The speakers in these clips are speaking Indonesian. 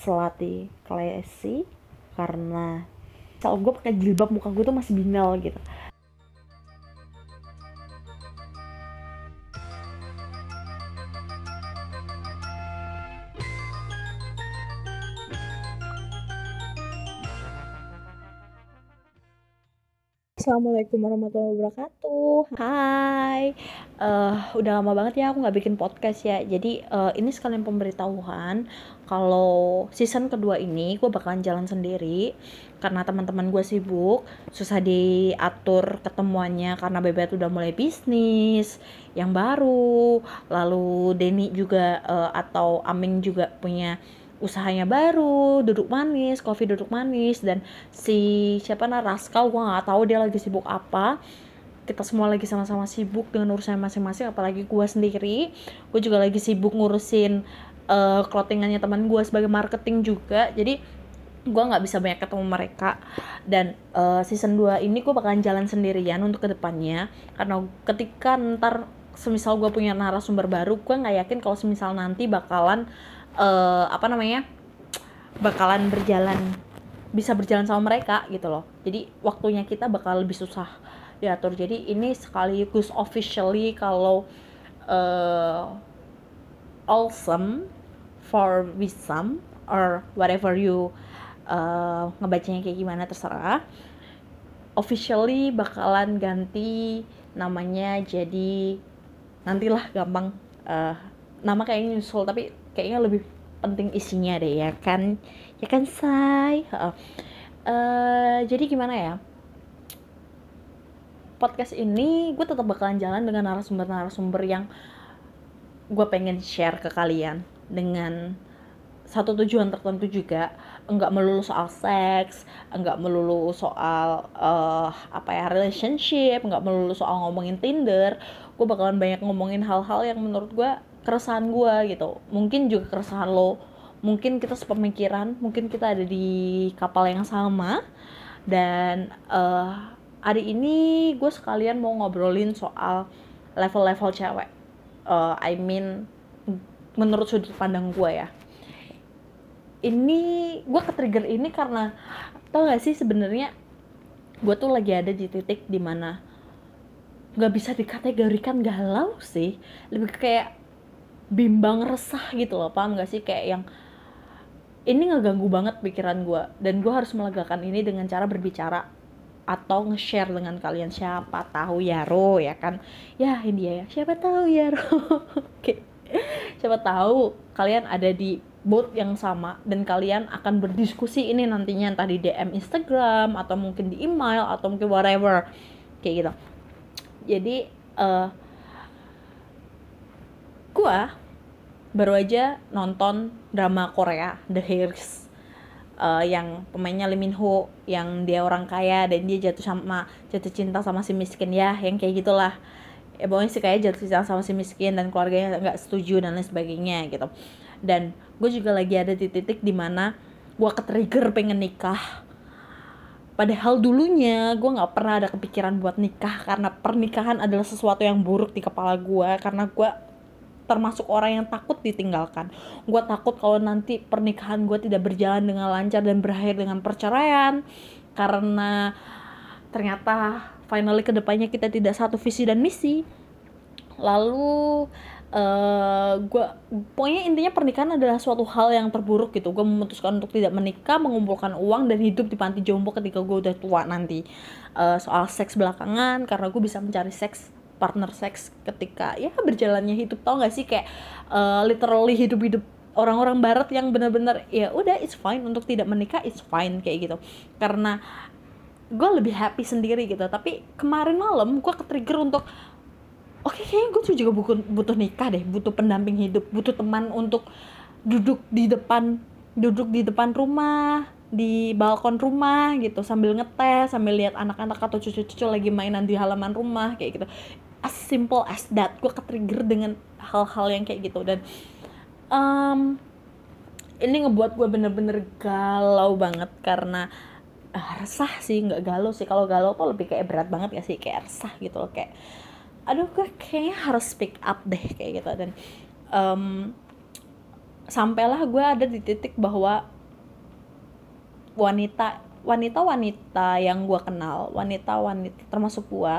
slutty classy karena kalau gue pakai jilbab muka gue tuh masih binal gitu Assalamualaikum warahmatullahi wabarakatuh. Hai, uh, udah lama banget ya aku nggak bikin podcast ya. Jadi uh, ini sekalian pemberitahuan kalau season kedua ini gue bakalan jalan sendiri karena teman-teman gue sibuk, susah diatur ketemuannya karena Bebet udah mulai bisnis yang baru. Lalu Denny juga uh, atau Aming juga punya usahanya baru duduk manis coffee duduk manis dan si siapa nah Raskal gue nggak tahu dia lagi sibuk apa. Kita semua lagi sama-sama sibuk dengan urusan masing-masing apalagi gue sendiri. Gue juga lagi sibuk ngurusin uh, clothingannya teman gue sebagai marketing juga. Jadi gue nggak bisa banyak ketemu mereka. Dan uh, season 2 ini gue bakalan jalan sendirian untuk ke depannya. Karena ketika ntar semisal gue punya narasumber baru gue nggak yakin kalau semisal nanti bakalan uh, apa namanya bakalan berjalan bisa berjalan sama mereka gitu loh. Jadi waktunya kita bakal lebih susah diatur. Jadi ini sekaligus officially kalau uh, awesome for wisdom or whatever you uh, ngebacanya kayak gimana terserah. Officially bakalan ganti namanya jadi nantilah gampang uh, nama kayaknya nyusul tapi kayaknya lebih penting isinya deh ya kan? Ya kan say uh, uh, jadi gimana ya? Podcast ini gue tetap bakalan jalan dengan narasumber-narasumber yang gue pengen share ke kalian dengan satu tujuan tertentu juga. Enggak melulu soal seks enggak melulu soal uh, apa ya relationship enggak melulu soal ngomongin Tinder. Gue bakalan banyak ngomongin hal-hal yang menurut gue keresahan gue gitu. Mungkin juga keresahan lo. Mungkin kita sepemikiran mungkin kita ada di kapal yang sama. Dan uh, hari ini gue sekalian mau ngobrolin soal level-level cewek. Uh, I mean menurut sudut pandang gue ya. Ini gue ke ini karena tau gak sih sebenarnya gue tuh lagi ada di titik di mana nggak bisa dikategorikan galau sih. Lebih kayak bimbang resah gitu loh paham gak sih? Kayak yang ini ngeganggu banget pikiran gue dan gue harus melegakan ini dengan cara berbicara atau nge-share dengan kalian. Siapa tahu ya Ro ya kan? Ya ini ya. Siapa tahu ya Ro oke. Siapa tahu kalian ada di boat yang sama dan kalian akan berdiskusi ini nantinya entah di DM Instagram atau mungkin di email atau mungkin whatever. Kayak gitu. Jadi uh, gua baru aja nonton drama Korea The Hairs uh, yang pemainnya Lee Min Ho yang dia orang kaya dan dia jatuh sama jatuh cinta sama si miskin ya yang kayak gitulah. Ya pokoknya sih kayak jatuh cinta sama si miskin dan keluarganya nggak setuju dan lain sebagainya gitu. Dan gue juga lagi ada di titik di mana gue ke trigger pengen nikah. Padahal dulunya gue nggak pernah ada kepikiran buat nikah karena pernikahan adalah sesuatu yang buruk di kepala gue karena gue termasuk orang yang takut ditinggalkan. Gue takut kalau nanti pernikahan gue tidak berjalan dengan lancar dan berakhir dengan perceraian karena ternyata finally ke depannya kita tidak satu visi dan misi. Lalu uh, eh, gue pokoknya intinya pernikahan adalah suatu hal yang terburuk gitu. Gue memutuskan untuk tidak menikah mengumpulkan uang dan hidup di panti jompo ketika gue udah tua nanti. Uh, soal seks belakangan karena gue bisa mencari seks partner seks ketika ya berjalannya hidup tau gak sih? Kayak uh, literally hidup-hidup orang-orang barat yang benar-benar ya udah it's fine. Untuk tidak menikah it's fine kayak gitu. Karena gue lebih happy sendiri gitu. Tapi kemarin malam gue ke trigger untuk oke okay, kayaknya gue juga butuh, butuh nikah deh butuh pendamping hidup butuh teman untuk duduk di depan duduk di depan rumah di balkon rumah gitu. Sambil ngetes sambil lihat anak-anak atau cucu-cucu lagi mainan di halaman rumah kayak gitu as simple as that. Gue ke trigger dengan hal-hal yang kayak gitu. Dan um, ini ngebuat gue bener-bener galau banget karena uh, resah sih nggak galau sih. Kalau galau tuh lebih kayak berat banget ya sih? Kayak resah gitu loh kayak aduh gue kayaknya harus speak up deh kayak gitu. Dan um, sampailah gue ada di titik bahwa wanita wanita-wanita yang gue kenal wanita-wanita termasuk gue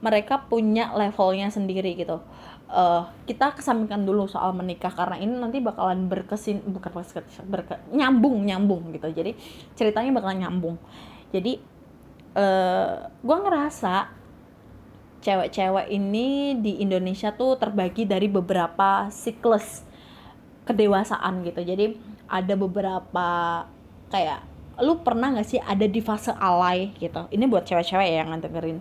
mereka punya levelnya sendiri gitu. Uh, kita kesampingkan dulu soal menikah karena ini nanti bakalan berkesin bukan berke, nyambung nyambung gitu. Jadi ceritanya bakalan nyambung. Jadi uh, gue ngerasa cewek-cewek ini di Indonesia tuh terbagi dari beberapa siklus kedewasaan gitu. Jadi ada beberapa kayak lu pernah gak sih ada di fase alay? Gitu. Ini buat cewek-cewek ya yang dengerin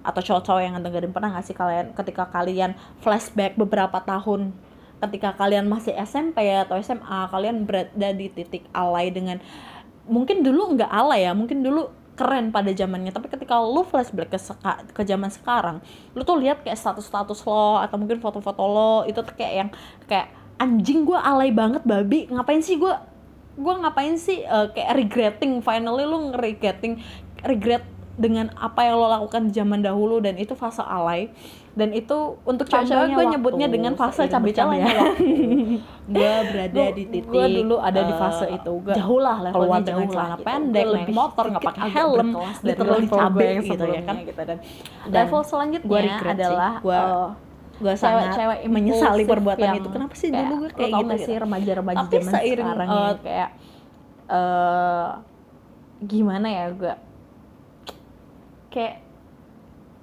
atau cowok-cowok yang dengerin pernah gak sih kalian ketika kalian flashback beberapa tahun ketika kalian masih SMP atau SMA kalian berada di titik alay dengan mungkin dulu nggak alay ya mungkin dulu keren pada zamannya tapi ketika lu flashback ke seka, ke zaman sekarang lu tuh lihat kayak status-status lo atau mungkin foto-foto lo itu tuh kayak yang kayak anjing gue alay banget babi. Ngapain sih gue gue ngapain sih uh, kayak regretting finally lu regretting regret dengan apa yang lo lakukan di zaman dahulu dan itu fase alay. Dan itu untuk cewek-cewek gue nyebutnya dengan fase cabai-cabai ya. gue berada di titik gue dulu ada di fase uh, itu gue jauh lah keluar dengan celana gitu. pendek naik motor nggak pakai helm literally cabai gitu ya kan. gitu dan, level selanjutnya adalah gue uh, gue sangat cewek menyesali perbuatan itu. Kenapa sih dulu gue kayak gitu sih remaja-remaja zaman sekarang uh, ya kayak uh, gimana ya gue kayak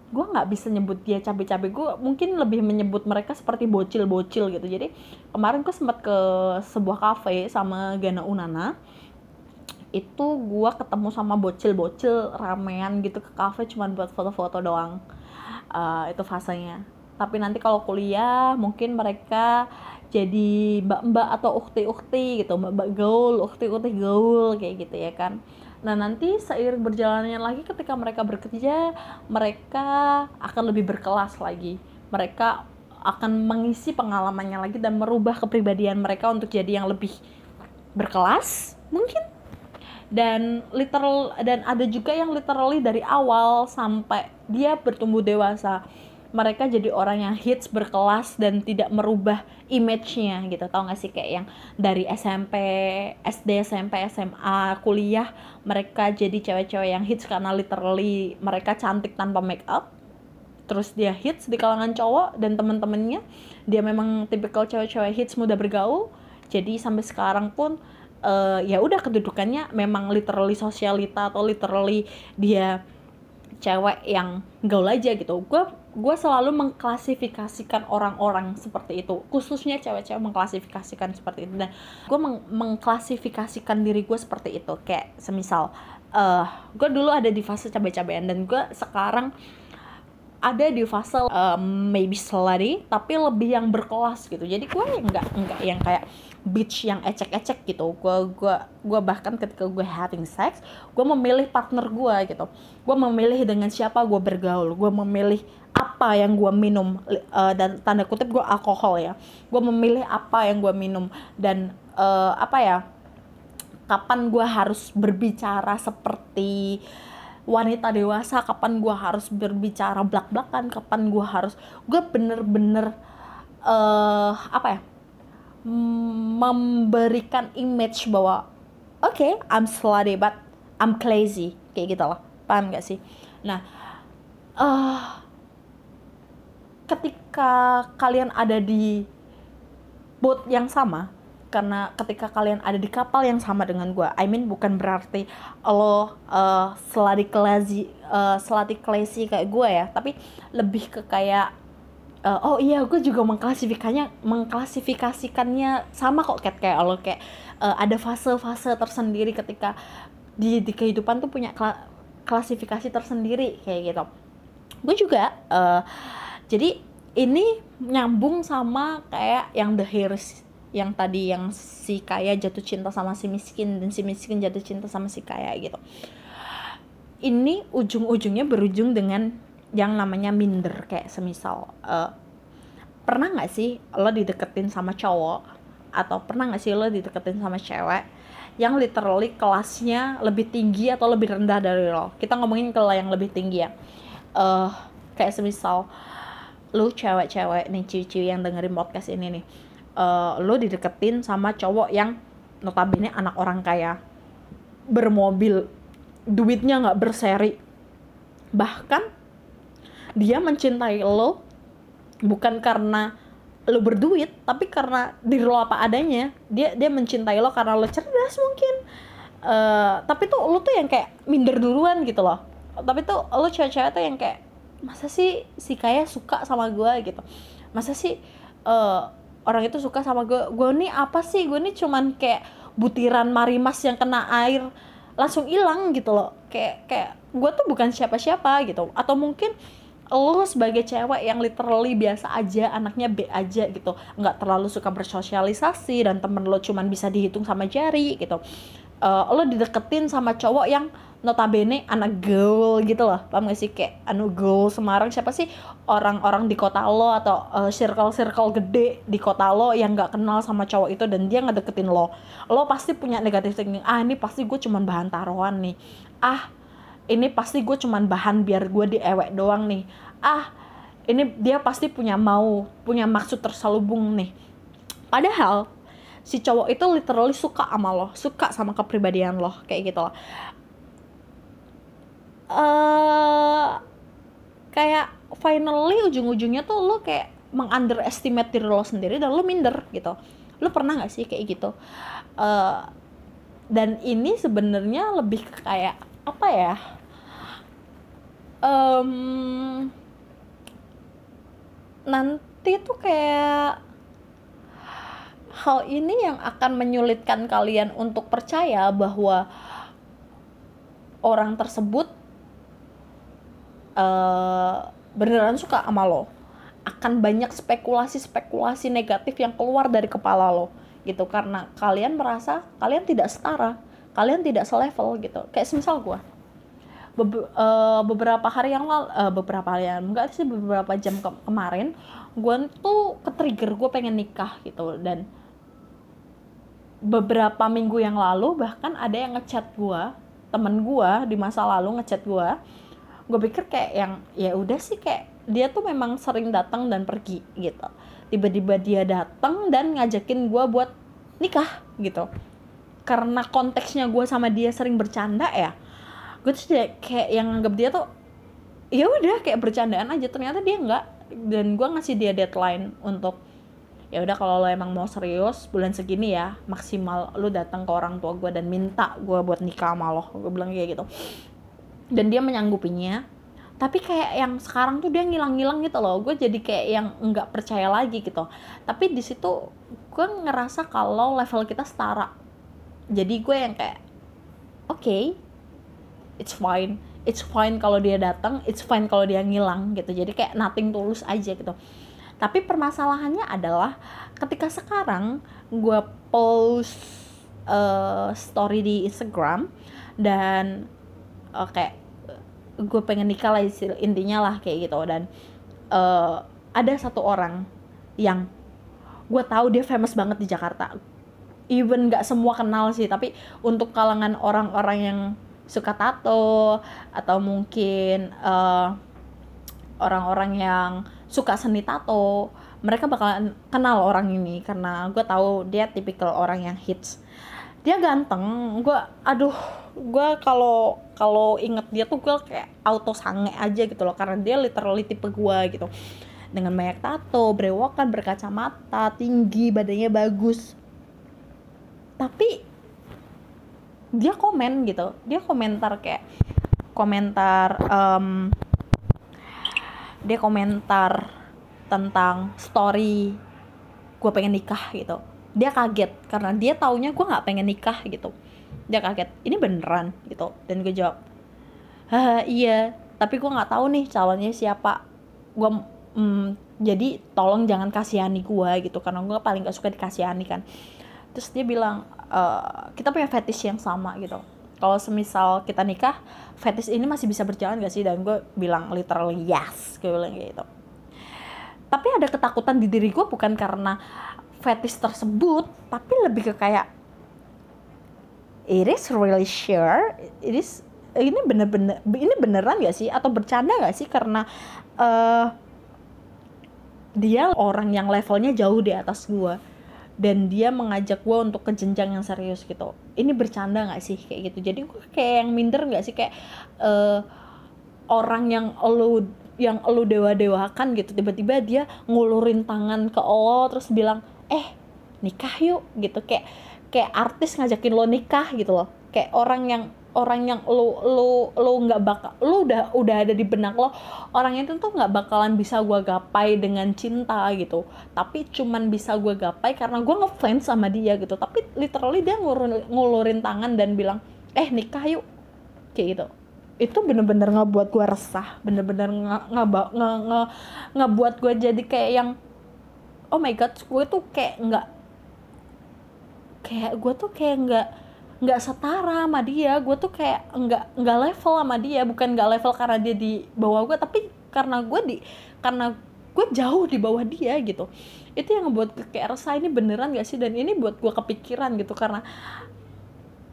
gue nggak bisa nyebut dia cabe-cabe gue mungkin lebih menyebut mereka seperti bocil-bocil gitu. Jadi kemarin gue sempat ke sebuah kafe sama Gana Unana. Itu gue ketemu sama bocil-bocil ramean gitu ke kafe cuma buat foto-foto doang. Uh, itu fasenya tapi nanti kalau kuliah mungkin mereka jadi mbak-mbak atau ukti-ukti gitu mbak-mbak gaul ukti-ukti gaul kayak gitu ya kan. Nah nanti seiring berjalannya lagi ketika mereka bekerja mereka akan lebih berkelas lagi. Mereka akan mengisi pengalamannya lagi dan merubah kepribadian mereka untuk jadi yang lebih berkelas mungkin. Dan literal dan ada juga yang literally dari awal sampai dia bertumbuh dewasa mereka jadi orang yang hits berkelas dan tidak merubah image-nya gitu. Tau gak sih kayak yang dari SMP SD SMP SMA kuliah mereka jadi cewek-cewek yang hits karena literally mereka cantik tanpa make up terus dia hits di kalangan cowok dan temen-temennya. Dia memang tipikal cewek-cewek hits muda bergaul. Jadi sampai sekarang pun uh, ya udah kedudukannya memang literally sosialita atau literally dia cewek yang gaul aja gitu. Gue gue selalu mengklasifikasikan orang-orang seperti itu. Khususnya cewek-cewek mengklasifikasikan seperti itu. Dan gue meng mengklasifikasikan diri gue seperti itu. Kayak semisal uh, gue dulu ada di fase cabai-cabean. Dan gue sekarang ada di fase uh, maybe slutty tapi lebih yang berkelas gitu. Jadi gue nggak nggak yang kayak bitch yang ecek-ecek gitu. Gue gua gua bahkan ketika gue having sex gue memilih partner gue gitu. Gue memilih dengan siapa gue bergaul. Gue memilih apa yang gue minum uh, dan tanda kutip gue alkohol ya. Gue memilih apa yang gue minum dan uh, apa ya kapan gue harus berbicara seperti wanita dewasa kapan gue harus berbicara belak belakan kapan gue harus gue bener-bener uh, apa ya memberikan image bahwa oke okay, I'm slutty but I'm crazy. Kayak gitu loh paham gak sih? Nah uh, ketika kalian ada di boat yang sama karena ketika kalian ada di kapal yang sama dengan gue, I mean bukan berarti lo uh, seladi klasi uh, klasi kayak gue ya, tapi lebih ke kayak uh, oh iya gue juga mengklasifikasinya mengklasifikasikannya sama kok kayak kayak lo kayak uh, ada fase-fase tersendiri ketika di di kehidupan tuh punya kla klasifikasi tersendiri kayak gitu. Gue juga uh, jadi ini nyambung sama kayak yang The Hairs yang tadi yang si kaya jatuh cinta sama si miskin dan si miskin jatuh cinta sama si kaya gitu ini ujung-ujungnya berujung dengan yang namanya minder kayak semisal uh, pernah nggak sih lo dideketin sama cowok? Atau pernah nggak sih lo dideketin sama cewek yang literally kelasnya lebih tinggi atau lebih rendah dari lo? Kita ngomongin ke yang lebih tinggi ya. Uh, kayak semisal lu cewek-cewek nih ciwi-ciwi yang dengerin podcast ini nih uh, lo dideketin sama cowok yang notabene anak orang kaya. Bermobil duitnya nggak berseri. Bahkan dia mencintai lo bukan karena lo berduit tapi karena diri lo apa adanya. Dia dia mencintai lo karena lo cerdas mungkin. Uh, tapi tuh lo tuh yang kayak minder duluan gitu loh. Tapi tuh lo cewek-cewek tuh yang kayak masa sih si kaya suka sama gue gitu. Masa sih uh, orang itu suka sama gue gue nih apa sih? Gue nih cuman kayak butiran marimas yang kena air langsung hilang gitu loh. Kayak kayak gue tuh bukan siapa-siapa gitu. Atau mungkin lo sebagai cewek yang literally biasa aja anaknya B aja gitu. Nggak terlalu suka bersosialisasi dan temen lo cuman bisa dihitung sama jari gitu. Uh, lo dideketin sama cowok yang notabene anak gaul gitu loh. Paham gak sih? Kayak anu gaul Semarang siapa sih orang-orang di kota lo atau uh, circle-circle gede di kota lo yang nggak kenal sama cowok itu dan dia ngedeketin lo. Lo pasti punya negatif thinking ah ini pasti gue cuman bahan taruhan nih. Ah ini pasti gue cuman bahan biar gue diewek doang nih. Ah ini dia pasti punya mau punya maksud terselubung nih. Padahal si cowok itu literally suka sama lo suka sama kepribadian lo kayak gitu loh. Uh, kayak finally ujung-ujungnya tuh lo kayak mengunderestimate diri lo sendiri dan lo minder gitu. Lo pernah nggak sih kayak gitu? Uh, dan ini sebenarnya lebih kayak apa ya um, nanti tuh kayak hal ini yang akan menyulitkan kalian untuk percaya bahwa orang tersebut uh, beneran suka sama lo. Akan banyak spekulasi-spekulasi negatif yang keluar dari kepala lo gitu. Karena kalian merasa kalian tidak setara kalian tidak selevel gitu. Kayak semisal gue Be uh, beberapa hari yang lalu uh, beberapa hari yang enggak sih beberapa jam ke kemarin gue tuh ke trigger gue pengen nikah gitu. Dan beberapa minggu yang lalu bahkan ada yang ngechat gue temen gue di masa lalu ngechat gue gue pikir kayak yang ya udah sih kayak dia tuh memang sering datang dan pergi gitu. Tiba-tiba dia datang dan ngajakin gue buat nikah gitu. Karena konteksnya gue sama dia sering bercanda ya gue tuh kayak yang anggap dia tuh ya udah kayak bercandaan aja. Ternyata dia enggak dan gue ngasih dia deadline untuk ya udah kalau lo emang mau serius bulan segini ya maksimal lo datang ke orang tua gue dan minta gue buat nikah sama lo. Gue bilang kayak gitu. Dan dia menyanggupinya. Tapi kayak yang sekarang tuh dia ngilang-ngilang gitu loh. Gue jadi kayak yang nggak percaya lagi gitu. Tapi di situ gue ngerasa kalau level kita setara. Jadi gue yang kayak oke okay, it's fine. It's fine kalau dia datang it's fine kalau dia ngilang gitu. Jadi kayak nothing tulus aja gitu. Tapi permasalahannya adalah ketika sekarang gue post uh, story di Instagram dan uh, kayak gue pengen nikah lah intinya lah kayak gitu. Dan uh, ada satu orang yang gue tahu dia famous banget di Jakarta. Even nggak semua kenal sih tapi untuk kalangan orang-orang yang suka tato atau mungkin orang orang-orang yang suka seni tato mereka bakalan kenal orang ini karena gue tahu dia tipikal orang yang hits. Dia ganteng gue aduh gue kalau kalau inget dia tuh gue kayak auto sange aja gitu loh karena dia literally tipe gue gitu. Dengan banyak tato brewokan berkacamata tinggi badannya bagus. Tapi dia komen gitu. Dia komentar kayak komentar um, dia komentar tentang story gue pengen nikah gitu. Dia kaget karena dia taunya gue nggak pengen nikah gitu. Dia kaget ini beneran? gitu. Dan gue jawab iya. Tapi gue nggak tahu nih calonnya siapa. Gue mm, jadi tolong jangan kasihani gue gitu karena gue paling gak suka dikasihani kan. Terus dia bilang e, kita punya fetish yang sama gitu. Kalau semisal kita nikah fetish ini masih bisa berjalan gak sih? Dan gue bilang literally yes gue bilang gitu. Tapi ada ketakutan di diri gue bukan karena fetish tersebut tapi lebih ke kayak it is really sure it is ini bener-bener ini beneran gak sih? Atau bercanda gak sih? Karena uh, dia orang yang levelnya jauh di atas gue dan dia mengajak gue untuk ke jenjang yang serius gitu. Ini bercanda nggak sih kayak gitu? Jadi gue kayak yang minder nggak sih? Kayak uh, orang yang lu yang lu dewa-dewakan gitu tiba-tiba dia ngulurin tangan ke lo terus bilang eh nikah yuk gitu. Kayak kayak artis ngajakin lo nikah gitu loh. Kayak orang yang orang yang lo lo lo nggak bakal lo udah udah ada di benak lo orang itu tuh nggak bakalan bisa gue gapai dengan cinta gitu. Tapi cuman bisa gue gapai karena gue ngefans sama dia gitu. Tapi literally dia ngulurin, ngulurin tangan dan bilang eh nikah yuk. Kayak gitu. Itu bener-bener ngebuat gue resah. Bener-bener nge nge nge nge ngebuat gue jadi kayak yang oh my god gue tuh kayak nggak kayak gue tuh kayak nggak nggak setara sama dia. Gue tuh kayak nggak nggak level sama dia. Bukan nggak level karena dia di bawah gue tapi karena gue di karena gue jauh di bawah dia gitu. Itu yang ngebuat kayak resah ini beneran gak sih? Dan ini buat gue kepikiran gitu. Karena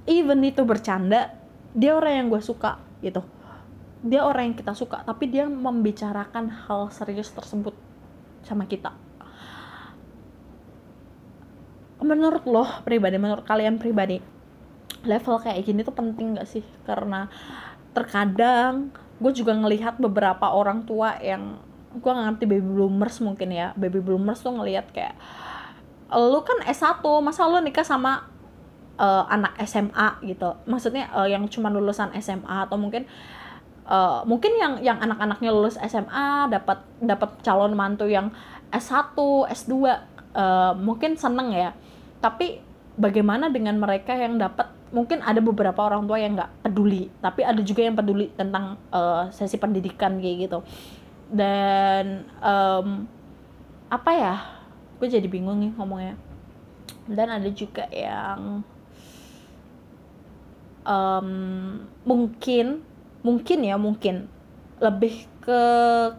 even itu bercanda dia orang yang gue suka gitu. Dia orang yang kita suka tapi dia membicarakan hal serius tersebut sama kita. Menurut lo pribadi menurut kalian pribadi level kayak gini tuh penting gak sih? Karena terkadang gue juga ngelihat beberapa orang tua yang gue gak ngerti baby bloomers mungkin ya baby bloomers tuh ngelihat kayak lu kan S1 masa lu nikah sama uh, anak SMA gitu. Maksudnya uh, yang cuma lulusan SMA atau mungkin uh, mungkin yang yang anak-anaknya lulus SMA dapat dapat calon mantu yang S1 S2 uh, mungkin seneng ya. Tapi bagaimana dengan mereka yang dapat mungkin ada beberapa orang tua yang nggak peduli tapi ada juga yang peduli tentang uh, sesi pendidikan kayak gitu. Dan um, apa ya? Gue jadi bingung nih ngomongnya. Dan ada juga yang um, mungkin mungkin ya mungkin lebih ke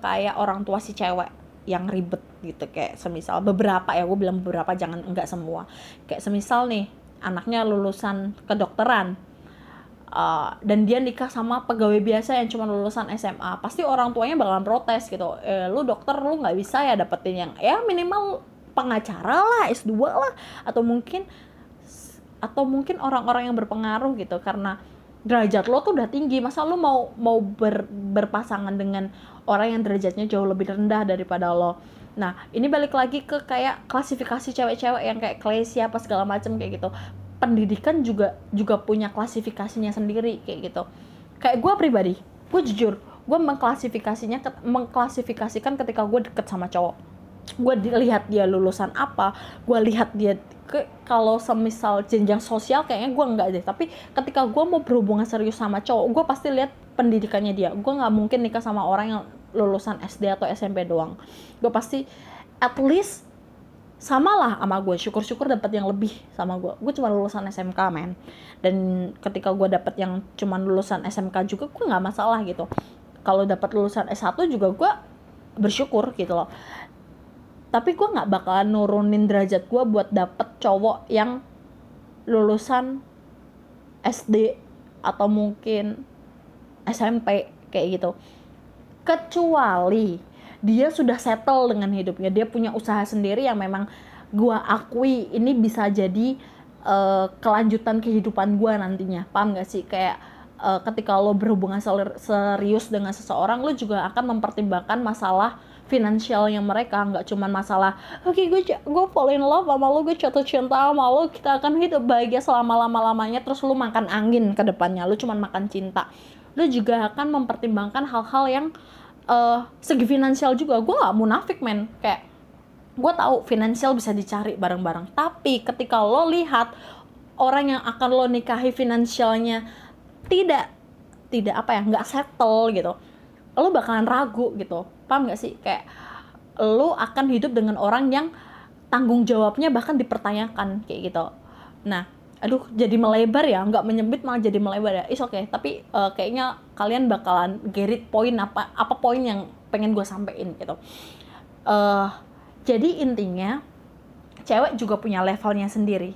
kayak orang tua si cewek yang ribet gitu. Kayak semisal beberapa ya gue bilang beberapa jangan enggak semua. Kayak semisal nih anaknya lulusan kedokteran. Uh, dan dia nikah sama pegawai biasa yang cuma lulusan SMA pasti orang tuanya bakalan protes gitu. Eh, lu dokter lu nggak bisa ya dapetin yang ya minimal pengacara lah S2 lah. Atau mungkin atau mungkin orang-orang yang berpengaruh gitu. Karena derajat lo tuh udah tinggi. Masa lo mau mau ber, berpasangan dengan orang yang derajatnya jauh lebih rendah daripada lo Nah, ini balik lagi ke kayak klasifikasi cewek-cewek yang kayak klesi apa segala macam kayak gitu. Pendidikan juga juga punya klasifikasinya sendiri kayak gitu. Kayak gue pribadi, gue jujur, gue mengklasifikasinya mengklasifikasikan ketika gue deket sama cowok. Gue dilihat dia lulusan apa, gue lihat dia ke kalau semisal jenjang sosial kayaknya gue nggak deh tapi ketika gue mau berhubungan serius sama cowok gue pasti lihat pendidikannya dia gue nggak mungkin nikah sama orang yang lulusan SD atau SMP doang. Gue pasti at least sama lah sama gue syukur-syukur dapat yang lebih sama gue gue cuma lulusan SMK men. Dan ketika gue dapat yang cuma lulusan SMK juga gue nggak masalah gitu. Kalau dapat lulusan S1 juga gue bersyukur gitu loh. Tapi gue nggak bakalan nurunin derajat gue buat dapet cowok yang lulusan SD atau mungkin SMP kayak gitu kecuali dia sudah settle dengan hidupnya. Dia punya usaha sendiri yang memang gua akui ini bisa jadi uh, kelanjutan kehidupan gua nantinya. Paham gak sih? Kayak uh, ketika lo berhubungan serius dengan seseorang lo juga akan mempertimbangkan masalah finansialnya mereka. Nggak cuma masalah oke okay, gue gue fall in love sama lo gue jatuh cinta sama lo kita akan hidup bahagia selama lama lamanya terus lo makan angin ke depannya lo cuma makan cinta lo juga akan mempertimbangkan hal-hal yang uh, segi finansial juga. Gue nggak munafik men. Kayak gue tahu finansial bisa dicari bareng-bareng. Tapi ketika lo lihat orang yang akan lo nikahi finansialnya tidak tidak apa ya nggak settle gitu lo bakalan ragu gitu. Paham gak sih? Kayak lo akan hidup dengan orang yang tanggung jawabnya bahkan dipertanyakan kayak gitu. Nah aduh jadi melebar ya nggak menyempit malah jadi melebar ya. Is oke okay. tapi uh, kayaknya kalian bakalan gerit poin apa apa poin yang pengen gue sampein gitu. Uh, jadi intinya cewek juga punya levelnya sendiri.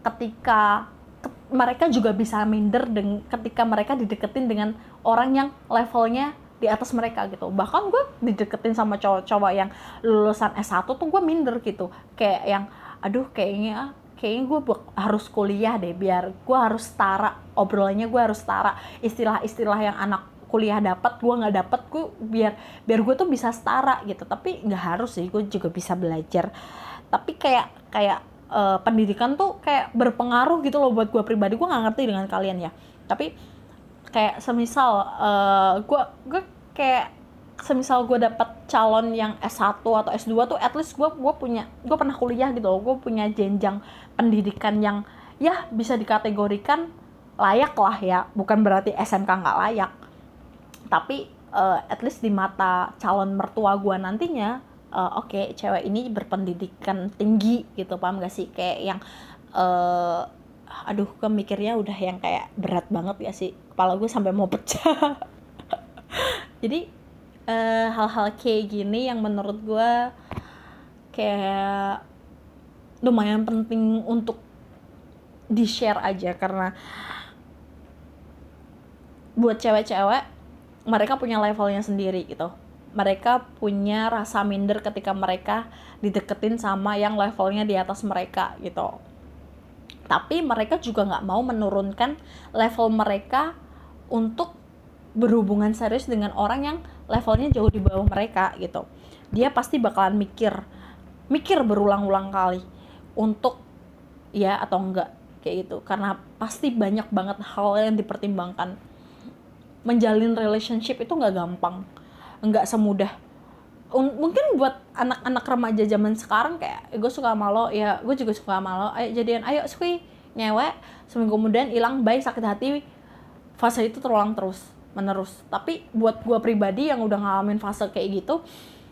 Ketika ke, mereka juga bisa minder dengan ketika mereka dideketin dengan orang yang levelnya di atas mereka gitu. Bahkan gue dideketin sama cowok-cowok yang lulusan S1 tuh gue minder gitu. Kayak yang aduh kayaknya kayaknya gue harus kuliah deh biar gue harus setara obrolannya gue harus setara. Istilah-istilah yang anak kuliah dapat gue nggak dapat gue biar biar gue tuh bisa setara gitu. Tapi nggak harus sih gue juga bisa belajar. Tapi kayak kayak uh, pendidikan tuh kayak berpengaruh gitu loh buat gue pribadi. Gue nggak ngerti dengan kalian ya. Tapi kayak semisal gue gue kayak semisal gue dapet calon yang S1 atau S2 tuh at least gue gue punya gue pernah kuliah gitu loh. Gue punya jenjang pendidikan yang ya bisa dikategorikan layak lah ya. Bukan berarti SMK nggak layak. Tapi uh, at least di mata calon mertua gue nantinya uh, oke okay, cewek ini berpendidikan tinggi gitu paham gak sih? Kayak yang uh, aduh kemikirnya udah yang kayak berat banget ya sih. Kepala gue sampai mau pecah. Jadi eh, hal-hal kayak gini yang menurut gue kayak lumayan penting untuk di share aja. Karena buat cewek-cewek mereka punya levelnya sendiri gitu. Mereka punya rasa minder ketika mereka dideketin sama yang levelnya di atas mereka gitu. Tapi mereka juga nggak mau menurunkan level mereka untuk berhubungan serius dengan orang yang levelnya jauh di bawah mereka gitu. Dia pasti bakalan mikir mikir berulang-ulang kali untuk ya atau enggak kayak gitu. Karena pasti banyak banget hal yang dipertimbangkan. Menjalin relationship itu nggak gampang nggak semudah. Mungkin buat anak-anak remaja zaman sekarang kayak eh, gue suka sama lo. Ya gue juga suka sama lo. Ayo jadian ayo skui nyewek seminggu kemudian hilang baik sakit hati. Fase itu terulang terus menerus. Tapi buat gue pribadi yang udah ngalamin fase kayak gitu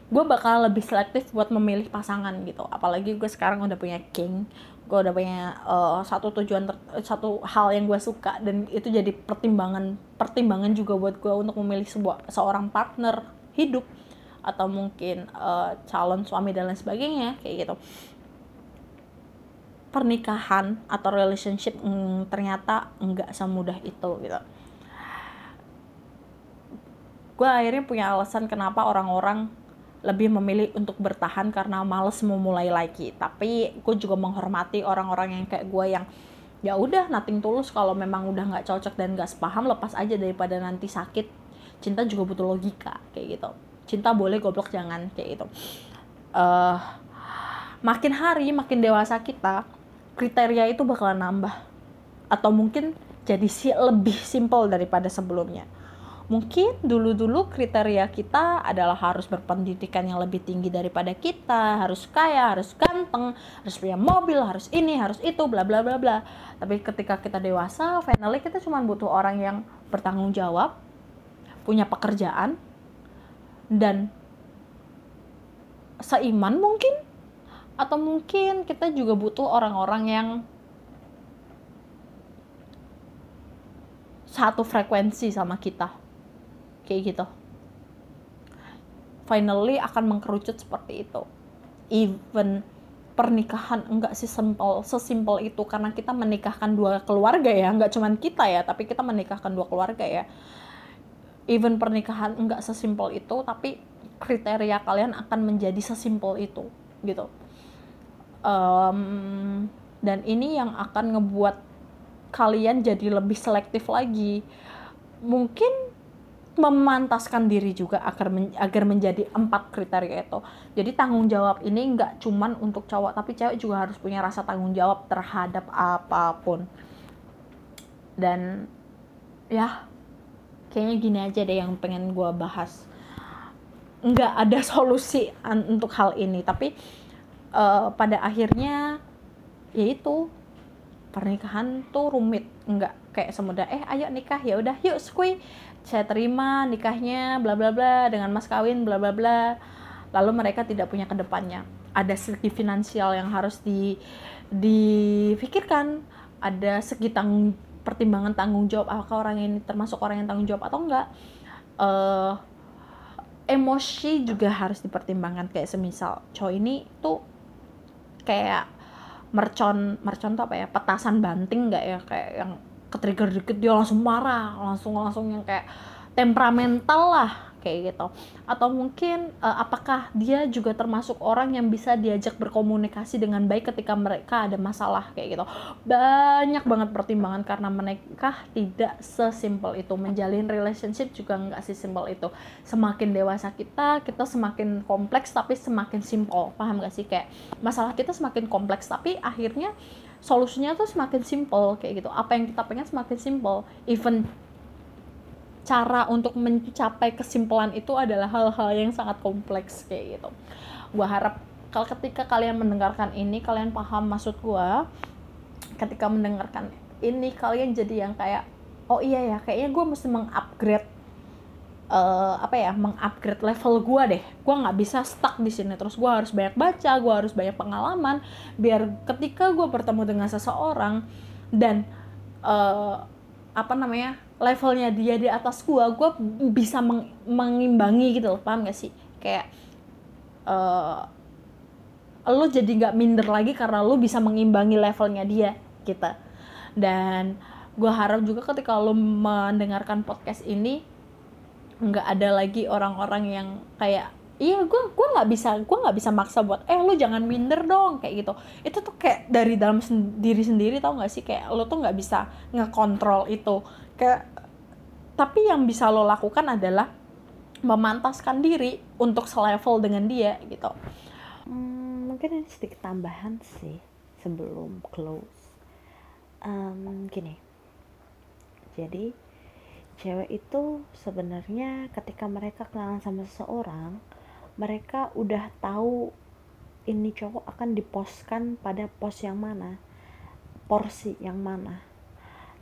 gue bakal lebih selektif buat memilih pasangan gitu. Apalagi gue sekarang udah punya king gue udah punya uh, satu tujuan satu hal yang gue suka dan itu jadi pertimbangan pertimbangan juga buat gue untuk memilih sebuah seorang partner hidup atau mungkin uh, calon suami dan lain sebagainya kayak gitu. Pernikahan atau relationship mm, ternyata enggak semudah itu gitu gue akhirnya punya alasan kenapa orang-orang lebih memilih untuk bertahan karena males memulai lagi. Tapi gue juga menghormati orang-orang yang kayak gue yang ya udah nating tulus kalau memang udah nggak cocok dan nggak sepaham lepas aja daripada nanti sakit. Cinta juga butuh logika kayak gitu. Cinta boleh goblok jangan kayak gitu. Uh, makin hari makin dewasa kita kriteria itu bakalan nambah. Atau mungkin jadi si lebih simpel daripada sebelumnya mungkin dulu-dulu kriteria kita adalah harus berpendidikan yang lebih tinggi daripada kita, harus kaya, harus ganteng, harus punya mobil, harus ini, harus itu, bla bla bla bla. Tapi ketika kita dewasa, finally kita cuma butuh orang yang bertanggung jawab, punya pekerjaan, dan seiman mungkin, atau mungkin kita juga butuh orang-orang yang satu frekuensi sama kita kayak gitu. Finally akan mengkerucut seperti itu. Even pernikahan enggak sih simple sesimpel itu karena kita menikahkan dua keluarga ya enggak cuman kita ya tapi kita menikahkan dua keluarga ya. Even pernikahan enggak sesimpel itu tapi kriteria kalian akan menjadi sesimpel itu gitu. Um, dan ini yang akan ngebuat kalian jadi lebih selektif lagi. Mungkin memantaskan diri juga agar men agar menjadi empat kriteria itu. Jadi tanggung jawab ini nggak cuman untuk cowok tapi cewek juga harus punya rasa tanggung jawab terhadap apa pun. Dan ya kayaknya gini aja deh yang pengen gue bahas. Nggak ada solusi untuk hal ini tapi uh, pada akhirnya yaitu pernikahan tuh rumit nggak kayak semudah eh ayo nikah ya udah yuk squee saya terima nikahnya bla bla bla dengan mas kawin bla bla bla. Lalu mereka tidak punya ke depannya ada segi finansial yang harus di difikirkan. Ada segi tanggung pertimbangan tanggung jawab apakah orang ini termasuk orang yang tanggung jawab atau enggak. Uh, emosi juga harus dipertimbangkan. Kayak semisal cowok ini tuh kayak mercon mercon tuh apa ya? Petasan banting nggak ya? Kayak yang ketrigger dikit dia langsung marah. Langsung langsung yang kayak temperamental lah kayak gitu. Atau mungkin uh, apakah dia juga termasuk orang yang bisa diajak berkomunikasi dengan baik ketika mereka ada masalah kayak gitu. Banyak banget pertimbangan karena menikah tidak sesimpel itu. Menjalin relationship juga nggak sesimpel itu. Semakin dewasa kita kita semakin kompleks tapi semakin simple. Paham gak sih? Kayak masalah kita semakin kompleks tapi akhirnya solusinya tuh semakin simple kayak gitu. Apa yang kita pengen semakin simple. Even cara untuk mencapai kesimpulan itu adalah hal-hal yang sangat kompleks kayak gitu. Gue harap kalau ketika kalian mendengarkan ini kalian paham maksud gue ketika mendengarkan ini kalian jadi yang kayak oh iya ya kayaknya gue mesti mengupgrade uh, apa ya mengupgrade level gue deh. Gue nggak bisa stuck di sini. Terus gue harus banyak baca gue harus banyak pengalaman biar ketika gue bertemu dengan seseorang dan uh, apa namanya levelnya dia di atas gua gua bisa meng mengimbangi gitu loh. Paham gak sih? Kayak uh, lo jadi nggak minder lagi karena lo bisa mengimbangi levelnya dia gitu. Dan gue harap juga ketika lo mendengarkan podcast ini nggak ada lagi orang-orang yang kayak iya gue gue nggak bisa gue nggak bisa maksa buat eh lu jangan minder dong kayak gitu. Itu tuh kayak dari dalam sendiri sendiri tau gak sih? Kayak lo tuh nggak bisa ngekontrol itu. Kayak tapi yang bisa lo lakukan adalah memantaskan diri untuk selevel dengan dia gitu. Hmm, mungkin ini sedikit tambahan sih sebelum close. Um, gini. Jadi cewek itu sebenarnya ketika mereka kenalan sama seseorang mereka udah tahu ini cowok akan diposkan pada pos yang mana porsi yang mana.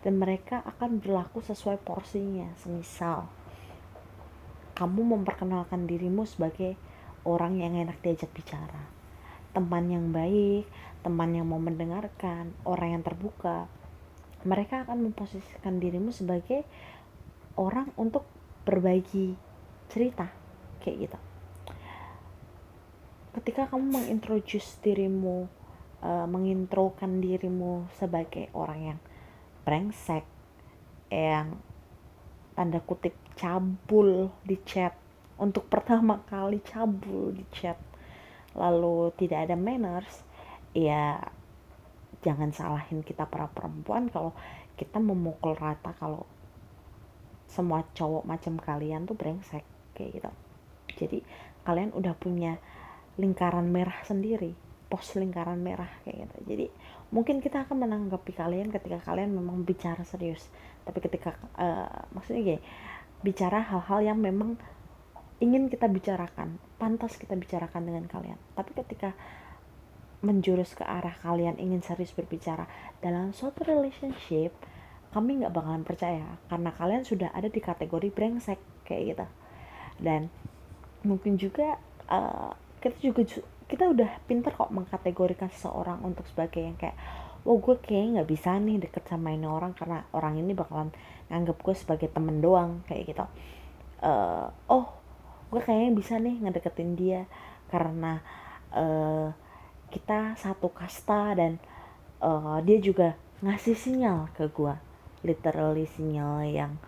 Dan mereka akan berlaku sesuai porsinya. Semisal kamu memperkenalkan dirimu sebagai orang yang enak diajak bicara. Teman yang baik teman yang mau mendengarkan orang yang terbuka. Mereka akan memposisikan dirimu sebagai orang untuk berbagi cerita kayak gitu. Ketika kamu mengintroduce dirimu uh, mengintrokan dirimu sebagai orang yang brengsek yang tanda kutip cabul di chat untuk pertama kali cabul di chat lalu tidak ada manners ya jangan salahin kita para perempuan kalau kita memukul rata kalau semua cowok macam kalian tuh brengsek kayak gitu. Jadi kalian udah punya lingkaran merah sendiri pos lingkaran merah kayak gitu. Jadi mungkin kita akan menanggapi kalian ketika kalian memang bicara serius. Tapi ketika uh, maksudnya gini bicara hal-hal yang memang ingin kita bicarakan pantas kita bicarakan dengan kalian. Tapi ketika menjurus ke arah kalian ingin serius berbicara dalam suatu relationship kami nggak bakalan percaya karena kalian sudah ada di kategori brengsek kayak gitu. Dan mungkin juga uh, kita juga kita udah pinter kok mengkategorikan seseorang untuk sebagai yang kayak oh gue kayak nggak bisa nih deket sama ini orang karena orang ini bakalan nganggap gue sebagai temen doang kayak gitu. Uh, oh gue kayaknya bisa nih ngedeketin dia karena uh, kita satu kasta dan uh, dia juga ngasih sinyal ke gue literally sinyal yang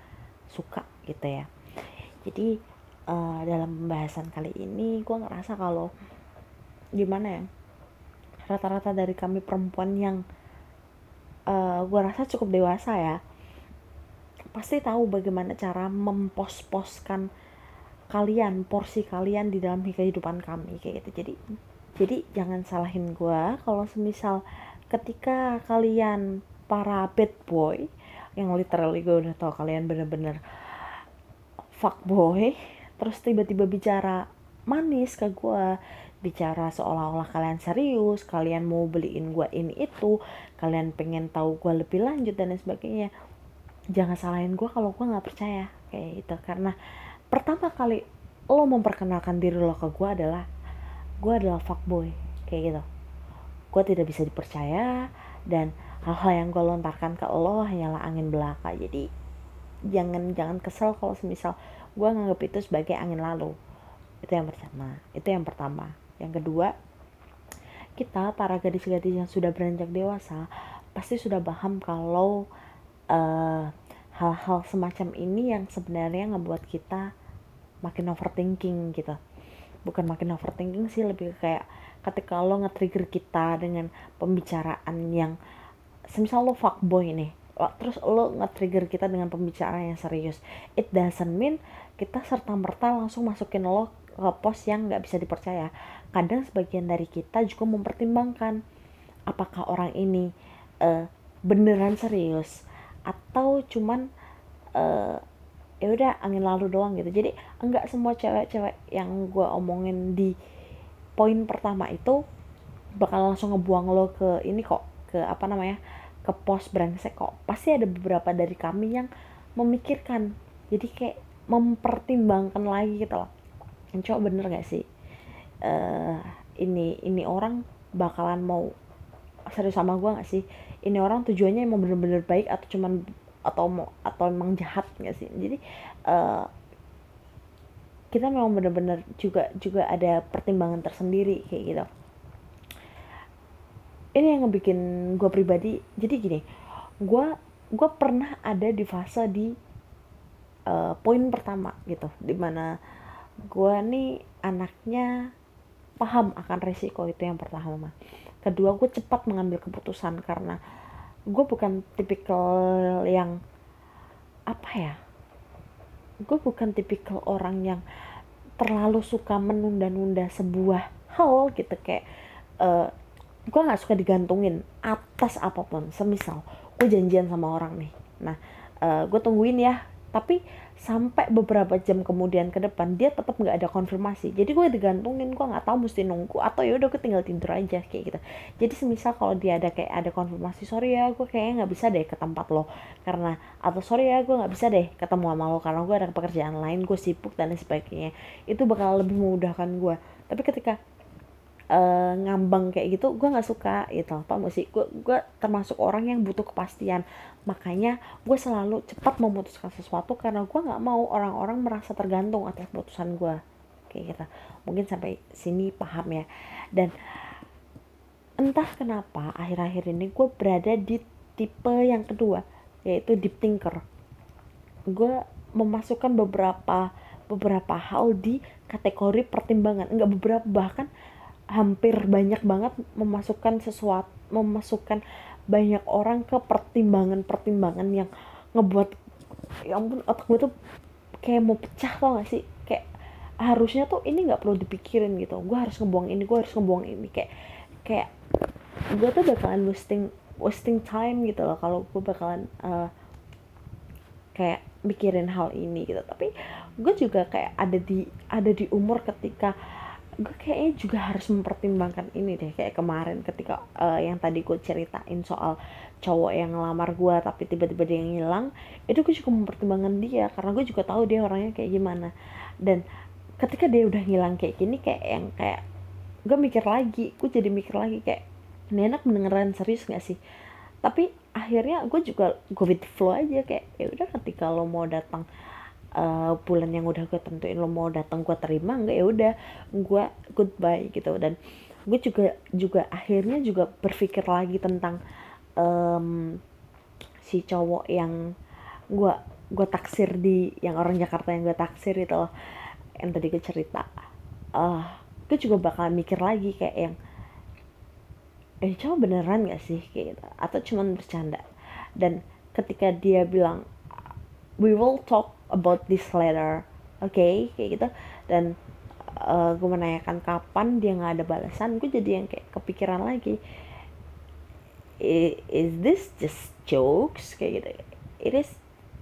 suka gitu ya. Jadi uh, dalam pembahasan kali ini gue ngerasa kalau gimana ya rata-rata dari kami perempuan yang uh, eh, gue rasa cukup dewasa ya pasti tahu bagaimana cara mempos-poskan kalian porsi kalian di dalam kehidupan kami kayak gitu. Jadi jadi jangan salahin gue kalau semisal ketika kalian para bad boy yang literally gue udah tau kalian bener-bener fuck boy. Terus tiba-tiba bicara manis ke gue bicara seolah-olah kalian serius kalian mau beliin gue ini itu kalian pengen tahu gue lebih lanjut dan lain sebagainya. Jangan salahin gue kalau gue nggak percaya kayak gitu. Karena pertama kali lo memperkenalkan diri lo ke gue adalah gue adalah fuckboy kayak gitu. Gue tidak bisa dipercaya dan hal-hal yang gue lontarkan ke lo hanyalah angin belaka. Jadi jangan jangan kesel kalau semisal gue nganggap itu sebagai angin lalu. Itu yang pertama. Itu yang pertama. Yang kedua kita para gadis-gadis yang sudah beranjak dewasa pasti sudah paham kalau eh, hal-hal semacam ini yang sebenarnya ngebuat kita makin overthinking gitu. Bukan makin overthinking sih lebih kayak ketika lo nge-trigger kita dengan pembicaraan yang semisal lo fuckboy nih terus lo nge-trigger kita dengan pembicaraan yang serius. It doesn't mean kita serta merta langsung masukin lo ke pos yang nggak bisa dipercaya. Kadang sebagian dari kita juga mempertimbangkan apakah orang ini uh, beneran serius atau cuman uh, ya udah angin lalu doang gitu. Jadi enggak semua cewek-cewek yang gue omongin di poin pertama itu bakal langsung ngebuang lo ke ini kok ke apa namanya ke pos brengsek kok. Pasti ada beberapa dari kami yang memikirkan. Jadi kayak mempertimbangkan lagi gitu loh. Cowok bener gak sih? Uh, ini ini orang bakalan mau serius sama gue gak sih? Ini orang tujuannya emang bener-bener baik atau cuman atau mau atau emang jahat nggak sih? Jadi uh, kita memang benar-benar juga juga ada pertimbangan tersendiri kayak gitu ini yang ngebikin gue pribadi. Jadi gini gue gue pernah ada di fase di uh, poin pertama gitu di mana gue nih anaknya paham akan resiko itu yang pertama. Kedua gue cepat mengambil keputusan karena gue bukan tipikal yang apa ya gue bukan tipikal orang yang terlalu suka menunda-nunda sebuah hal gitu kayak uh, gue nggak suka digantungin atas apa pun. Semisal gue janjian sama orang nih. Nah uh, gue tungguin ya. Tapi sampai beberapa jam kemudian ke depan dia tetap nggak ada konfirmasi. Jadi gue digantungin gue nggak tahu mesti nunggu atau ya udah gue tinggal tidur aja kayak gitu. Jadi semisal kalau dia ada kayak ada konfirmasi sorry ya gue kayaknya nggak bisa deh ke tempat lo. Karena atau sorry ya gue nggak bisa deh ketemu sama lo karena gue ada pekerjaan lain gue sibuk dan lain sebagainya. Itu bakal lebih memudahkan gue tapi ketika uh, ngambang kayak gitu gue nggak suka gitu. Apa sih? Gue gue termasuk orang yang butuh kepastian. Makanya gue selalu cepat memutuskan sesuatu karena gue nggak mau orang-orang merasa tergantung atas keputusan gue kayak gitu. Mungkin sampai sini paham ya. Dan entah kenapa akhir-akhir ini gue berada di tipe yang kedua yaitu deep thinker. Gue memasukkan beberapa beberapa hal di kategori pertimbangan. Enggak beberapa bahkan hampir banyak banget memasukkan sesuatu memasukkan banyak orang ke pertimbangan-pertimbangan yang ngebuat ya ampun otak gue tuh kayak mau pecah tau gak sih? Kayak harusnya tuh ini nggak perlu dipikirin gitu. Gue harus ngebuang ini gue harus ngebuang ini. Kayak kayak gue tuh bakalan wasting wasting time gitu loh kalau gue bakalan uh, kayak mikirin hal ini gitu. Tapi gue juga kayak ada di ada di umur ketika gue kayaknya juga harus mempertimbangkan ini deh kayak kemarin ketika uh, yang tadi gue ceritain soal cowok yang ngelamar gue tapi tiba-tiba dia ngilang itu gue juga mempertimbangkan dia karena gue juga tahu dia orangnya kayak gimana. Dan ketika dia udah ngilang kayak gini kayak yang kayak gue mikir lagi gue jadi mikir lagi kayak ini enak beneran serius gak sih? Tapi akhirnya gue juga gue with flow aja kayak ya udah ketika lo mau datang uh, bulan yang udah gue tentuin lo mau datang gue terima nggak ya udah gue goodbye gitu. Dan gue juga juga akhirnya juga berpikir lagi tentang um, si cowok yang gue gue taksir di yang orang Jakarta yang gue taksir itu loh. Yang tadi gue cerita. Uh, gue juga bakal mikir lagi kayak yang eh cowok beneran gak sih? kayak gitu. Atau cuman bercanda. Dan ketika dia bilang we will talk about this letter. Oke okay? kayak gitu. Dan uh, gue menanyakan kapan dia nggak ada balasan gue jadi yang kayak kepikiran lagi. Is this just jokes? Kayak gitu. It is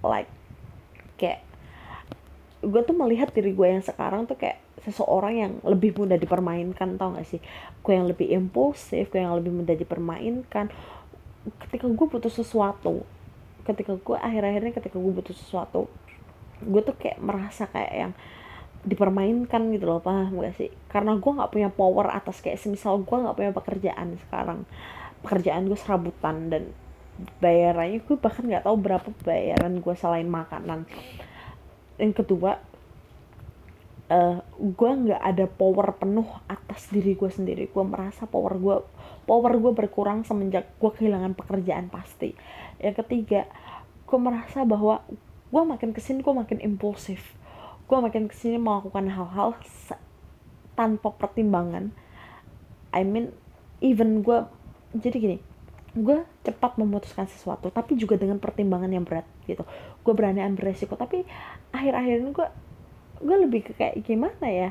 like kayak gue tuh melihat diri gue yang sekarang tuh kayak seseorang yang lebih mudah dipermainkan tau gak sih? Gue yang lebih impulsif gue yang lebih mudah dipermainkan. Ketika gue butuh sesuatu ketika gue akhir-akhirnya ketika gue butuh sesuatu gue tuh kayak merasa kayak yang dipermainkan gitu loh paham gak sih? Karena gue nggak punya power atas kayak semisal gue nggak punya pekerjaan sekarang. Pekerjaan gue serabutan dan bayarannya gue bahkan nggak tahu berapa bayaran gue selain makanan. Yang kedua uh, gue nggak ada power penuh atas diri gue sendiri. Gue merasa power gue power gue berkurang semenjak gue kehilangan pekerjaan pasti. Yang ketiga gue merasa bahwa gue makin ke sini gue makin impulsif. Gue makin ke sini melakukan hal-hal tanpa pertimbangan. I mean even gue jadi gini gue cepat memutuskan sesuatu tapi juga dengan pertimbangan yang berat gitu. Gue berani ambil resiko tapi akhir-akhir ini gue gue lebih ke kayak gimana ya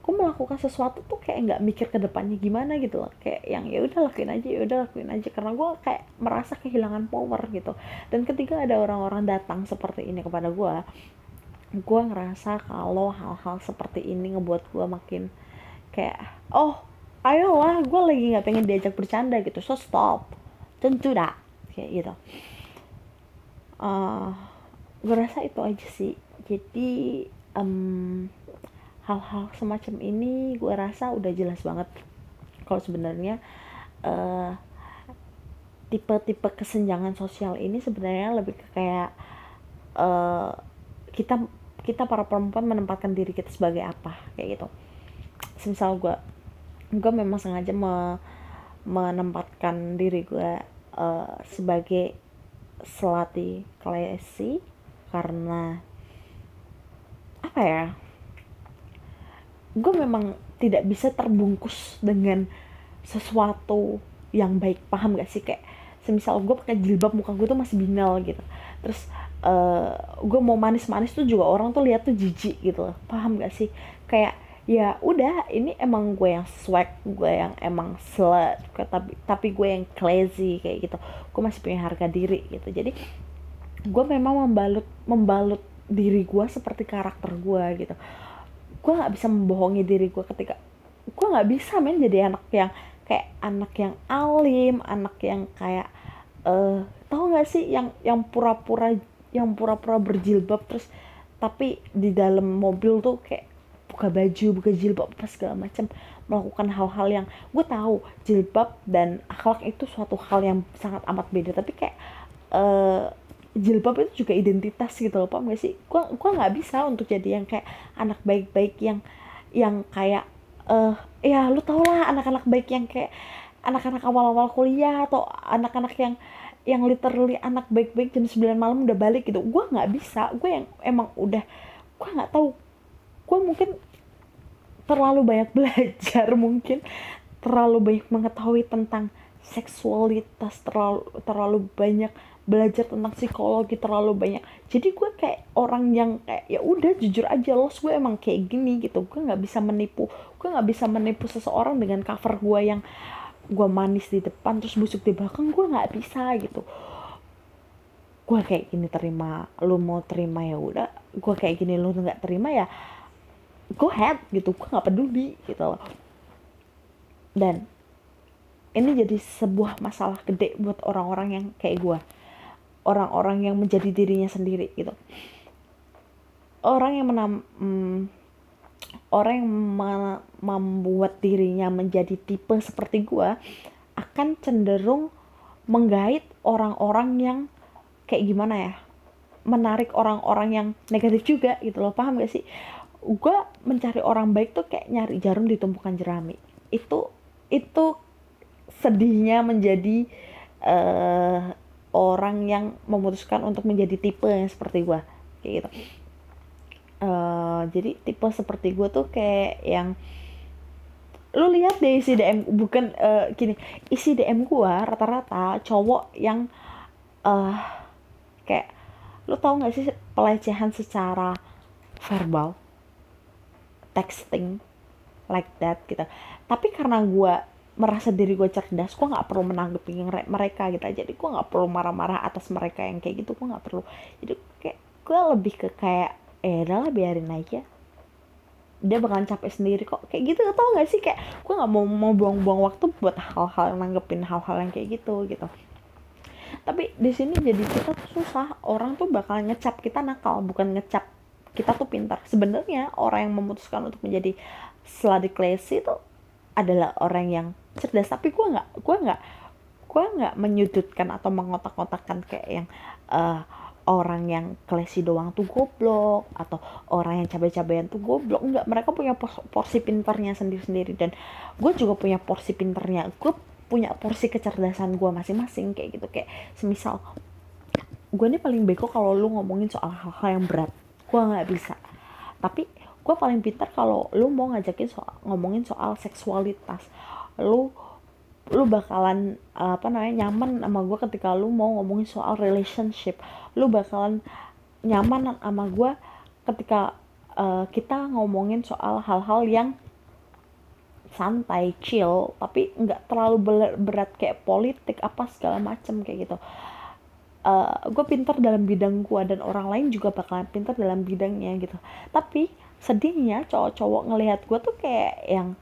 gue melakukan sesuatu tuh kayak nggak mikir ke depannya gimana gitu loh. Kayak yang ya udah lakuin aja ya udah lakuin aja. Karena gue kayak merasa kehilangan power gitu. Dan ketika ada orang-orang datang seperti ini kepada gue gue ngerasa kalau hal-hal seperti ini ngebuat gue makin kayak oh ayolah gue lagi nggak pengen diajak bercanda gitu. So stop. Tentu dah kayak gitu. Uh, gue rasa itu aja sih. Jadi um, hal-hal semacam ini gue rasa udah jelas banget kalau sebenarnya uh, tipe-tipe kesenjangan sosial ini sebenarnya lebih ke kayak uh, kita kita para perempuan menempatkan diri kita sebagai apa kayak gitu. Misal gue gue memang sengaja me, menempatkan diri gue uh, sebagai selati klasi karena apa ya gue memang tidak bisa terbungkus dengan sesuatu yang baik. Paham gak sih? Kayak semisal gue pakai jilbab muka gue tuh masih binal gitu. Terus uh, gue mau manis-manis tuh juga orang tuh lihat tuh jijik gitu paham gak sih? Kayak ya udah ini emang gue yang swag gue yang emang slut tapi tapi gue yang classy kayak gitu. Gue masih punya harga diri gitu. Jadi gue memang membalut membalut diri gue seperti karakter gue gitu gue nggak bisa membohongi diri gue ketika gue nggak bisa main jadi anak yang kayak anak yang alim anak yang kayak uh, tahu nggak sih yang yang pura-pura yang pura-pura berjilbab terus tapi di dalam mobil tuh kayak buka baju buka jilbab apa segala macam melakukan hal-hal yang gue tahu jilbab dan akhlak itu suatu hal yang sangat amat beda tapi kayak uh, jilbab itu juga identitas gitu loh pak. Gak sih? Gue gua nggak bisa untuk jadi yang kayak anak baik-baik yang yang kayak eh uh, ya lu tau lah anak-anak baik yang kayak anak-anak awal-awal kuliah atau anak-anak yang yang literally anak baik-baik jam 9 malam udah balik gitu. Gue nggak bisa. Gue yang emang udah gue nggak tahu gue mungkin terlalu banyak belajar mungkin terlalu banyak mengetahui tentang seksualitas terlalu terlalu banyak belajar tentang psikologi terlalu banyak. Jadi gue kayak orang yang kayak ya udah jujur aja los gue emang kayak gini gitu. Gue nggak bisa menipu gue nggak bisa menipu seseorang dengan cover gue yang gue manis di depan terus busuk di belakang gue nggak bisa gitu. Gue kayak gini terima lu mau terima ya udah. Gue kayak gini lu nggak terima ya go ahead gitu. Gue nggak peduli gitu loh. Dan ini jadi sebuah masalah gede buat orang-orang yang kayak gue orang-orang yang menjadi dirinya sendiri gitu. Orang yang menam hmm, orang yang membuat dirinya menjadi tipe seperti gue akan cenderung menggait orang-orang yang kayak gimana ya menarik orang-orang yang negatif juga gitu loh. Paham gak sih? Gue mencari orang baik tuh kayak nyari jarum di tumpukan jerami. Itu itu sedihnya menjadi uh, orang yang memutuskan untuk menjadi tipe yang seperti gue kayak gitu. Uh, jadi tipe seperti gue tuh kayak yang lu lihat deh isi DM bukan uh, gini isi DM gue rata-rata cowok yang uh, kayak lu tau gak sih pelecehan secara verbal? Texting like that gitu. Tapi karena gue merasa diri gue cerdas gue nggak perlu menanggapi mereka gitu jadi gue nggak perlu marah-marah atas mereka yang kayak gitu gue nggak perlu. Jadi kayak gue lebih ke kayak eh lah biarin aja. Dia bakalan capek sendiri kok. Kayak gitu tau gak sih? Kayak gue nggak mau mau buang-buang waktu buat hal-hal nanggepin hal-hal yang kayak gitu gitu. Tapi di sini jadi kita tuh susah orang tuh bakal ngecap kita nakal bukan ngecap kita tuh pintar. Sebenarnya orang yang memutuskan untuk menjadi slutty classy tuh adalah orang yang cerdas. Tapi gue nggak gue nggak gue nggak menyudutkan atau mengotak-kotakan kayak yang uh, orang yang klesi doang tuh goblok atau orang yang cabai-cabean tuh goblok. Enggak mereka punya porsi pinternya sendiri-sendiri. Dan gue juga punya porsi pinternya. Gue punya porsi kecerdasan gue masing-masing kayak gitu. Kayak semisal gue ini paling beko kalau lu ngomongin soal hal-hal yang berat. Gue nggak bisa. Tapi gue paling pintar kalau lu mau ngajakin soal ngomongin soal seksualitas lu lu bakalan apa namanya nyaman sama gue ketika lu mau ngomongin soal relationship. Lu bakalan nyaman sama gue ketika uh, kita ngomongin soal hal-hal yang santai chill tapi nggak terlalu berat kayak politik apa segala macem kayak gitu. Uh, gue pintar dalam bidang gue dan orang lain juga bakalan pintar dalam bidangnya gitu. Tapi sedihnya cowok-cowok ngelihat gue tuh kayak yang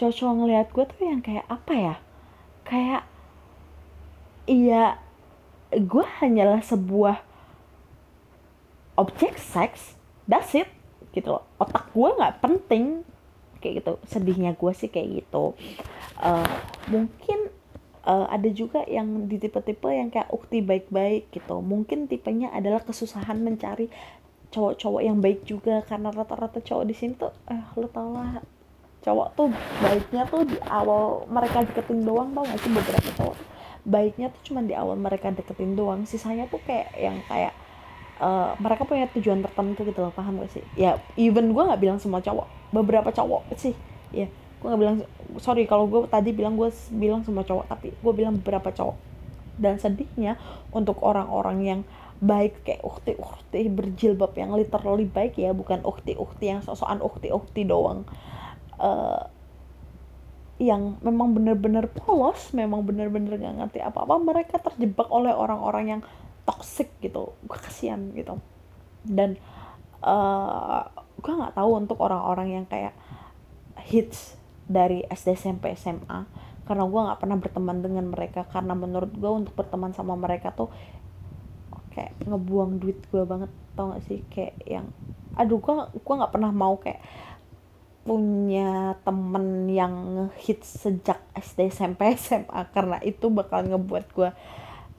cowok-cowok ngelihat gue tuh yang kayak apa ya? Kayak iya gue hanyalah sebuah objek seks that's it gitu loh. Otak gue nggak penting kayak gitu. Sedihnya gue sih kayak gitu. Uh, mungkin uh, ada juga yang di tipe-tipe yang kayak ukti baik-baik gitu. Mungkin tipenya adalah kesusahan mencari cowok-cowok yang baik juga karena rata-rata cowok di sini tuh eh lo tau lah cowok tuh baiknya tuh di awal mereka deketin doang tau gak sih? Beberapa cowok baiknya tuh cuma di awal mereka deketin doang. Sisanya tuh kayak yang kayak uh, mereka punya tujuan tertentu gitu loh paham gak sih? Ya even gue nggak bilang semua cowok beberapa cowok sih. Ya gue nggak bilang sorry kalau gue tadi bilang gue bilang semua cowok tapi gue bilang beberapa cowok. Dan sedihnya untuk orang-orang yang baik kayak ukti ukti berjilbab yang literally baik ya bukan ukti ukti yang sosokan ukti ukti doang uh, yang memang bener-bener polos memang bener-bener gak ngerti apa-apa mereka terjebak oleh orang-orang yang toxic gitu. Gue kasihan gitu. Dan uh, gue nggak tahu untuk orang-orang yang kayak hits dari SD SMP SMA karena gue nggak pernah berteman dengan mereka karena menurut gue untuk berteman sama mereka tuh kayak ngebuang duit gue banget tau gak sih? Kayak yang aduh gue gue nggak pernah mau kayak punya temen yang hits sejak SD SMP SMA karena itu bakal ngebuat gue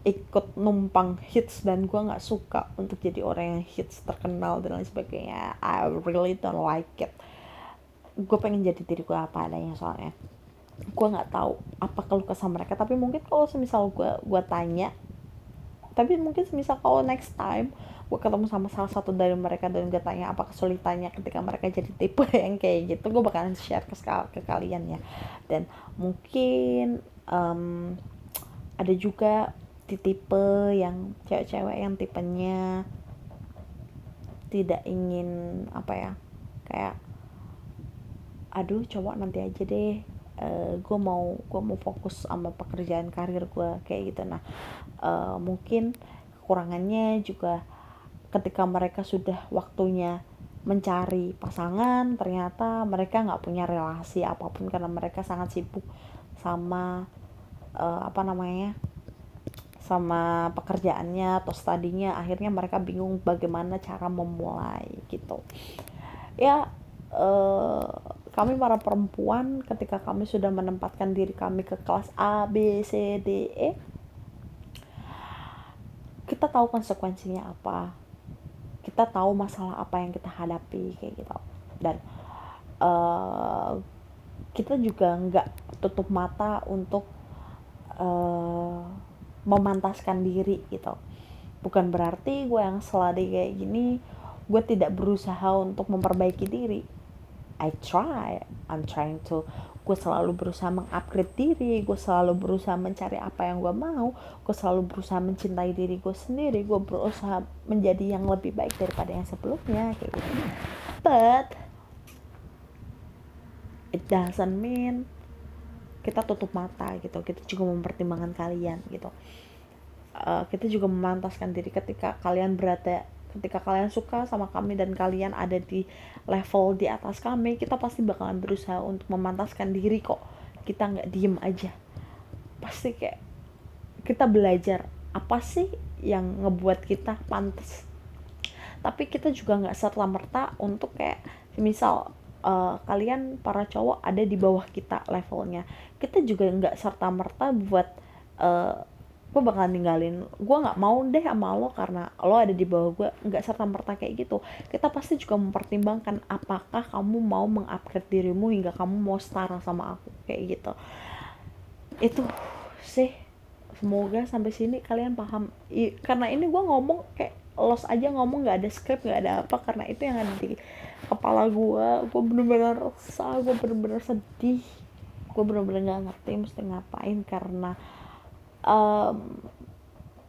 ikut numpang hits dan gue nggak suka untuk jadi orang yang hits terkenal dan lain sebagainya. I really don't like it. Gue pengen jadi diri gue apa adanya soalnya. Gue nggak tahu apa keluh kesah mereka tapi mungkin kalau semisal gue gue tanya tapi mungkin semisal kalau next time gue ketemu sama salah satu dari mereka dan gue tanya apa kesulitannya ketika mereka jadi tipe yang kayak gitu gue bakalan share ke, ke kalian ya. Dan mungkin um, ada juga di tipe yang cewek-cewek yang tipenya tidak ingin apa ya kayak aduh cowok nanti aja deh uh, eh, gue mau gue mau fokus sama pekerjaan karir gue kayak gitu. Nah uh, mungkin kekurangannya juga ketika mereka sudah waktunya mencari pasangan ternyata mereka nggak punya relasi apa pun karena mereka sangat sibuk sama uh, apa namanya sama pekerjaannya atau studinya akhirnya mereka bingung bagaimana cara memulai gitu. Ya uh, kami para perempuan ketika kami sudah menempatkan diri kami ke kelas A, B, C, D, E kita tahu konsekuensinya apa kita tahu masalah apa yang kita hadapi kayak gitu. Dan uh, kita juga nggak tutup mata untuk uh, memantaskan diri gitu. Bukan berarti gue yang seladi kayak gini gue tidak berusaha untuk memperbaiki diri. I try I'm trying to gue selalu berusaha mengupgrade diri gue selalu berusaha mencari apa yang gue mau gue selalu berusaha mencintai diri gue sendiri gue berusaha menjadi yang lebih baik daripada yang sebelumnya kayak gitu. But it doesn't mean kita tutup mata gitu kita juga mempertimbangkan kalian gitu. Uh, kita juga memantaskan diri ketika kalian berada ketika kalian suka sama kami dan kalian ada di level di atas kami kita pasti bakalan berusaha untuk memantaskan diri kok. Kita nggak diem aja. Pasti kayak kita belajar apa sih yang ngebuat kita pantas. Tapi kita juga nggak serta merta untuk kayak misal uh, kalian para cowok ada di bawah kita levelnya. Kita juga nggak serta merta buat uh, gue bakal ninggalin gue nggak mau deh sama lo karena lo ada di bawah gue nggak serta merta kayak gitu. Kita pasti juga mempertimbangkan apakah kamu mau mengupgrade dirimu hingga kamu mau setara sama aku kayak gitu. Itu sih. Semoga sampai sini kalian paham. I, karena ini gue ngomong kayak los aja ngomong nggak ada script nggak ada apa karena itu yang ada di kepala gue gue bener-bener resah gue bener-bener sedih. Gue bener-bener nggak ngerti mesti ngapain karena um,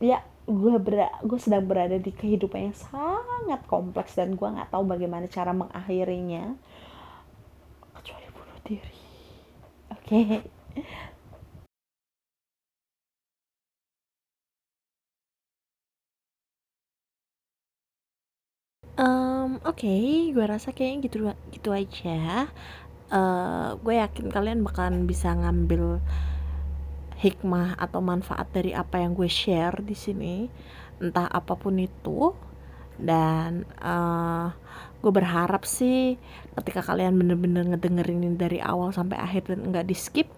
ya gue ber gue sedang berada di kehidupan yang sangat kompleks dan gue nggak tahu bagaimana cara mengakhirinya kecuali bunuh diri oke okay. Um, Oke, okay, gue rasa kayaknya gitu gitu aja. Uh, gue yakin kalian bakalan bisa ngambil hikmah atau manfaat dari apa yang gue share di sini, entah apa pun itu. Dan uh, gue berharap sih ketika kalian bener-bener ngedengerin ini dari awal sampai akhir dan nggak di skip,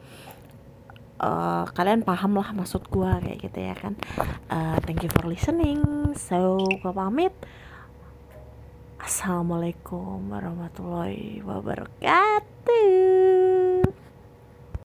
uh, kalian paham lah maksud gue kayak gitu ya kan. Uh, thank you for listening. So gue pamit. Assalamualaikum warahmatullahi wabarakatuh.